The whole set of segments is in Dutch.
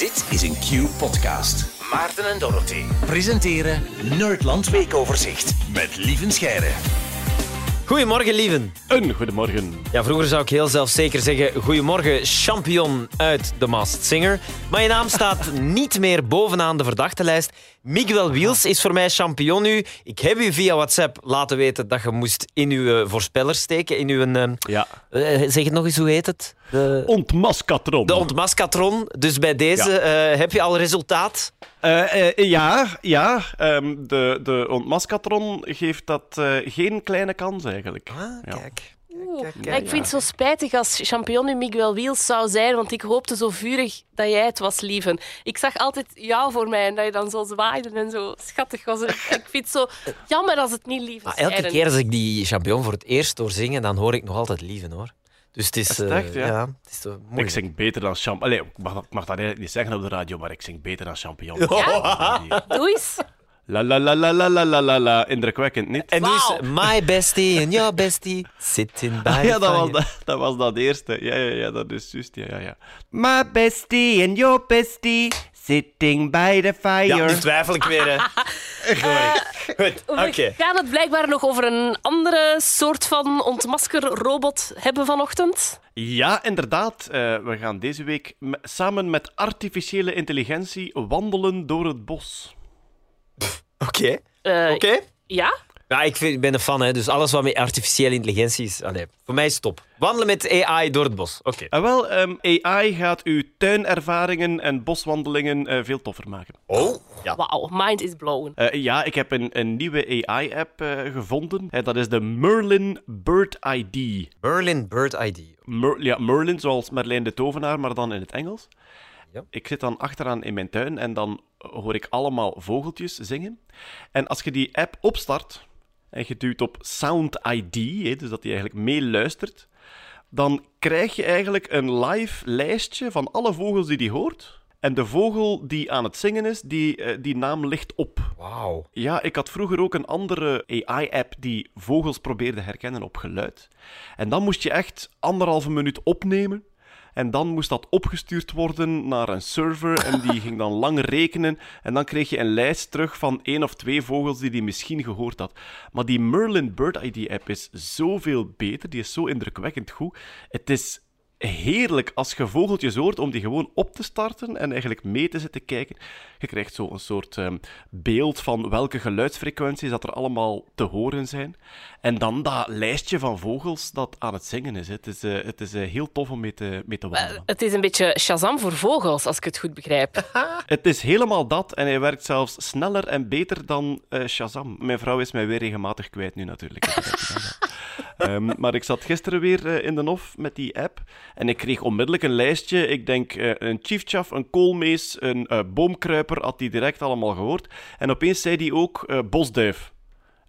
Dit is een Q-podcast. Maarten en Dorothy presenteren Nerdland Weekoverzicht met Lieven Scheire. Goedemorgen, lieven. Een goedemorgen. Ja, vroeger zou ik heel zelfzeker zeggen: Goedemorgen, champion uit The Masked Singer. Maar je naam staat niet meer bovenaan de verdachtenlijst. Miguel Wiels is voor mij champion nu. Ik heb u via WhatsApp laten weten dat je moest in uw eh, voorspeller steken. In uw. eh, Ja. eh, zeg het nog eens, hoe heet het? De, Ontmaskatron. de ontmaskatron. Dus bij deze heb je al resultaat. Ja, ja. ehm, de, de ontmaskatron geeft dat geen kleine kans eigenlijk. Ja. Kijk. Ja, ik vind het zo spijtig als champion nu Miguel Wiels zou zijn, want ik hoopte zo vurig dat jij het was, lieven. Ik zag altijd jou voor mij en dat je dan zo zwaaide en zo schattig was. Ik vind het zo jammer als het niet lieven Maar elke keer als ik die champion voor het eerst hoor zingen, dan hoor ik nog altijd lieven hoor. Dus het is. Is het eh, echt, ja? het is zo Ik zing beter dan champion. Ik mag, mag dat eigenlijk niet zeggen op de radio, maar ik zing beter dan champion. Doe eens. La la la la la la la la la. Indrukwekkend, niet? En nu is my bestie en your bestie sitting by Ah, ja, the dat was fire. dat, dat was dat eerste. Ja, ja, ja, dat is juist. Ja, ja, ja. My bestie and your bestie sitting by the fire. Ja, nu twijfel ik weer. Hè. Sorry. Goed, oké. We gaan het blijkbaar nog over een andere soort van ontmaskerrobot hebben vanochtend. Ja, inderdaad. Eh, we gaan deze week me- samen met artificiële intelligentie wandelen door het bos. Oké. Eh, Oké. Ja? Ja, ik, vind, ik ben een fan, hè, dus alles wat met artificiële intelligentie is. Allee, voor mij is het top. Wandelen met AI door het bos. Oké. En wel, ehm, AI gaat uw tuinervaringen en boswandelingen eh, veel toffer maken. Oh. Ja. Wauw, mind is blown. Eh, ja, ik heb een, een nieuwe AI-app eh, gevonden. Eh, dat is de Merlin Bird ID. Merlin Bird ID. Mer- ja, Merlin, zoals Merlijn de Tovenaar, maar dan in het Engels. Ja. Ik zit dan achteraan in mijn tuin en dan hoor ik allemaal vogeltjes zingen. En als je die app opstart en je duwt op Sound ID, hè, dus dat die eigenlijk meeluistert, dan krijg je eigenlijk een live lijstje van alle vogels die die hoort. En de vogel die aan het zingen is, die, eh, die naam ligt op. Wauw. Ja, ik had vroeger ook een andere AI-app die vogels probeerde herkennen op geluid. En dan moest je echt anderhalve minuut opnemen. En dan moest dat opgestuurd worden naar een server en die ging dan lang rekenen. En dan kreeg je een lijst terug van één of twee vogels die die misschien gehoord had. Maar die Merlin Bird ID-app is zoveel beter, die is zo indrukwekkend goed. Het is heerlijk als je vogeltjes hoort om die gewoon op te starten en eigenlijk mee te zitten kijken. Je krijgt zo een soort ehm, beeld van welke geluidsfrequenties dat er allemaal te horen zijn. En dan dat lijstje van vogels dat aan het zingen is. Het is, eh, het is eh, heel tof om mee te, mee te wandelen. Het is een beetje Shazam voor vogels, als ik het goed begrijp. Het is helemaal dat en hij werkt zelfs sneller en beter dan eh, Shazam. Mijn vrouw is mij weer regelmatig kwijt nu natuurlijk. Ehm, maar ik zat gisteren weer eh, in de hof met die app en ik kreeg onmiddellijk een lijstje. Ik denk eh, een chiefchaff, een koolmees, een eh, boomkruiper, had die direct allemaal gehoord. En opeens zei hij ook eh, bosduif.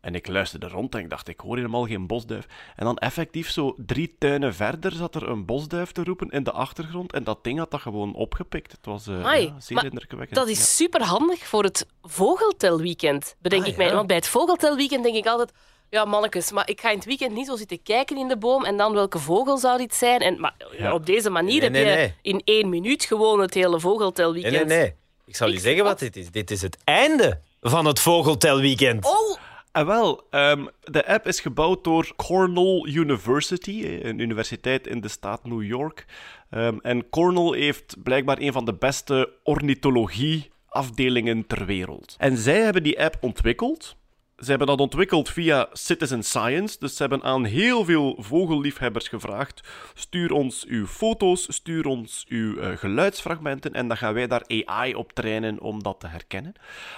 En ik luisterde rond en ik dacht, ik hoor helemaal geen bosduif. En dan effectief zo drie tuinen verder zat er een bosduif te roepen in de achtergrond. En dat ding had dat gewoon opgepikt. Het was eh, Amai, ja, zeer maar indrukwekkend. Dat Ja. is super handig voor het vogeltelweekend, bedenk Ah, ik mij. ja. Want bij het vogeltelweekend denk ik altijd... Ja, mannetjes, maar ik ga in het weekend niet zo zitten kijken in de boom en dan welke vogel zou dit zijn. En, maar Ja. op deze manier Nee, heb je nee, nee. in één minuut gewoon het hele Nee, vogeltelweekend. nee, nee. Ik zal je zeggen wat dit is. Dit is het einde van het vogeltelweekend. Oh, En wel, ehm, de app is gebouwd door Cornell University, eh, een universiteit in de staat New York. Ehm, en Cornell heeft blijkbaar een van de beste ornithologie-afdelingen ter wereld. En zij hebben die app ontwikkeld. Ze hebben dat ontwikkeld via Citizen Science. Dus ze hebben aan heel veel vogelliefhebbers gevraagd: stuur ons uw foto's, stuur ons uw eh, geluidsfragmenten. En dan gaan wij daar AI op trainen om dat te herkennen.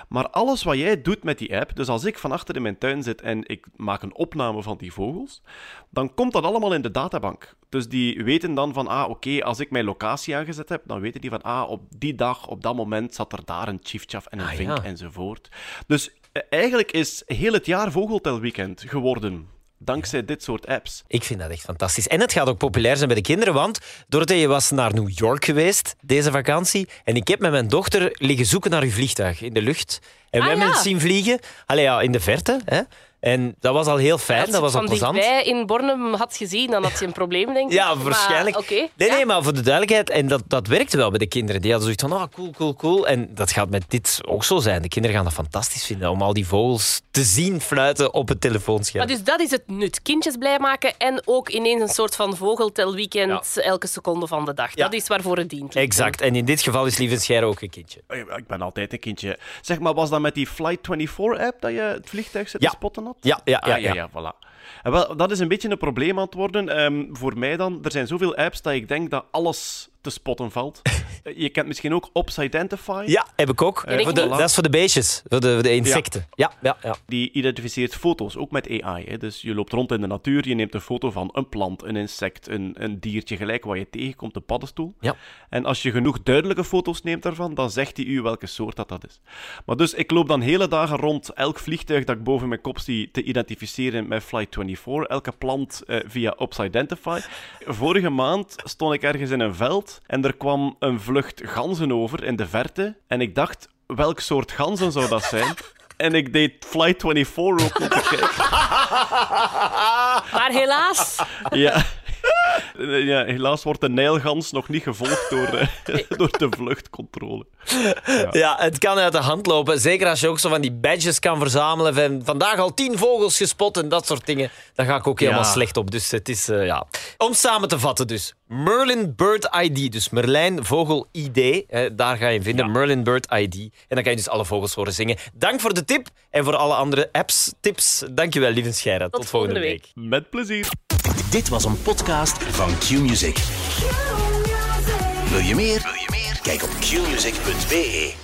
Maar alles wat jij doet met die app, dus als ik van achter in mijn tuin zit en ik maak een opname van die vogels, dan komt dat allemaal in de databank. Dus die weten dan van, ah, oké, als ik mijn locatie aangezet heb, dan weten die van, ah, op die dag, op dat moment zat er daar een chiefchaff en een Ah, vink ja. enzovoort. Dus eigenlijk is heel het jaar vogeltelweekend geworden, dankzij dit soort apps. Ik vind dat echt fantastisch. En het gaat ook populair zijn bij de kinderen, want Dorothee was naar New York geweest deze vakantie en ik heb met mijn dochter liggen zoeken naar uw vliegtuig in de lucht. En we Ah, hebben ja. het zien vliegen. Allee, ja, in de verte. Hè? En dat was al heel fijn, Als je dat was al van plezant. dichtbij in Bornem had gezien, dan had je een probleem, denk ik. Ja, Maar, waarschijnlijk. Oké. Nee, ja. nee, maar voor de duidelijkheid, en dat, dat werkte wel bij de kinderen. Die hadden zoiets van, ah, cool, cool, cool. En dat gaat met dit ook zo zijn. De kinderen gaan dat fantastisch vinden om al die vogels te zien fluiten op het telefoonscherm. Maar dus dat is het nut. Kindjes blij maken en ook ineens een soort van vogeltelweekend elke seconde van de dag. Ja. Dat is waarvoor het dient. Exact. En in dit geval is Lievenscheire ook een kindje. Oh ja, Ik ben altijd een kindje. Zeg maar, was dat met die Flight24-app dat je het vliegtuig zit Ja. te spotten had? Ja, ja, ja. Ah, ja, ja, voilà. En wel, dat is een beetje een probleem aan het worden. Ehm, voor mij dan, er zijn zoveel apps dat ik denk dat alles te spotten valt. Eh, je kent misschien ook Opsidentify. Ja, heb ik ook. Voor de, voilà. dat is voor de beestjes, voor de, voor de insecten. Ja, ja, ja. Die identificeert foto's, ook met AI. Hè. Dus je loopt rond in de natuur, je neemt een foto van een plant, een insect, een, een diertje, gelijk wat je tegenkomt, een paddenstoel. Ja. En als je genoeg duidelijke foto's neemt daarvan, dan zegt hij u welke soort dat, dat is. Maar dus, ik loop dan hele dagen rond elk vliegtuig dat ik boven mijn kop zie te identificeren met Flight24, elke plant eh, via Opsidentify. Vorige maand stond ik ergens in een veld en er kwam een vlucht ganzen over in de verte. En ik dacht, welk soort ganzen zou dat zijn? En ik deed Flight24 ook om te kijken. Maar helaas, Ja. Ja, helaas wordt de Nijlgans nog niet gevolgd door, eh, door de vluchtcontrole. Ja, het kan uit de hand lopen. Zeker als je ook zo van die badges kan verzamelen. Van vandaag al tien vogels gespot en dat soort dingen. Daar ga ik ook helemaal Ja. slecht op. Dus het is, eh, ja. Om samen te vatten dus. Merlin Bird ID. Dus Merlijn Vogel ID. eh, daar ga je hem vinden. Merlin Bird ID. En dan kan je dus alle vogels horen zingen. Dank voor de tip. En voor alle andere apps, tips. Dankjewel, lieve Scheira. Tot, volgende volgende week. Met plezier. Dit was een podcast van Q-Music. Wil je meer? Wil je meer? Kijk op qmusic.be.